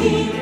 You.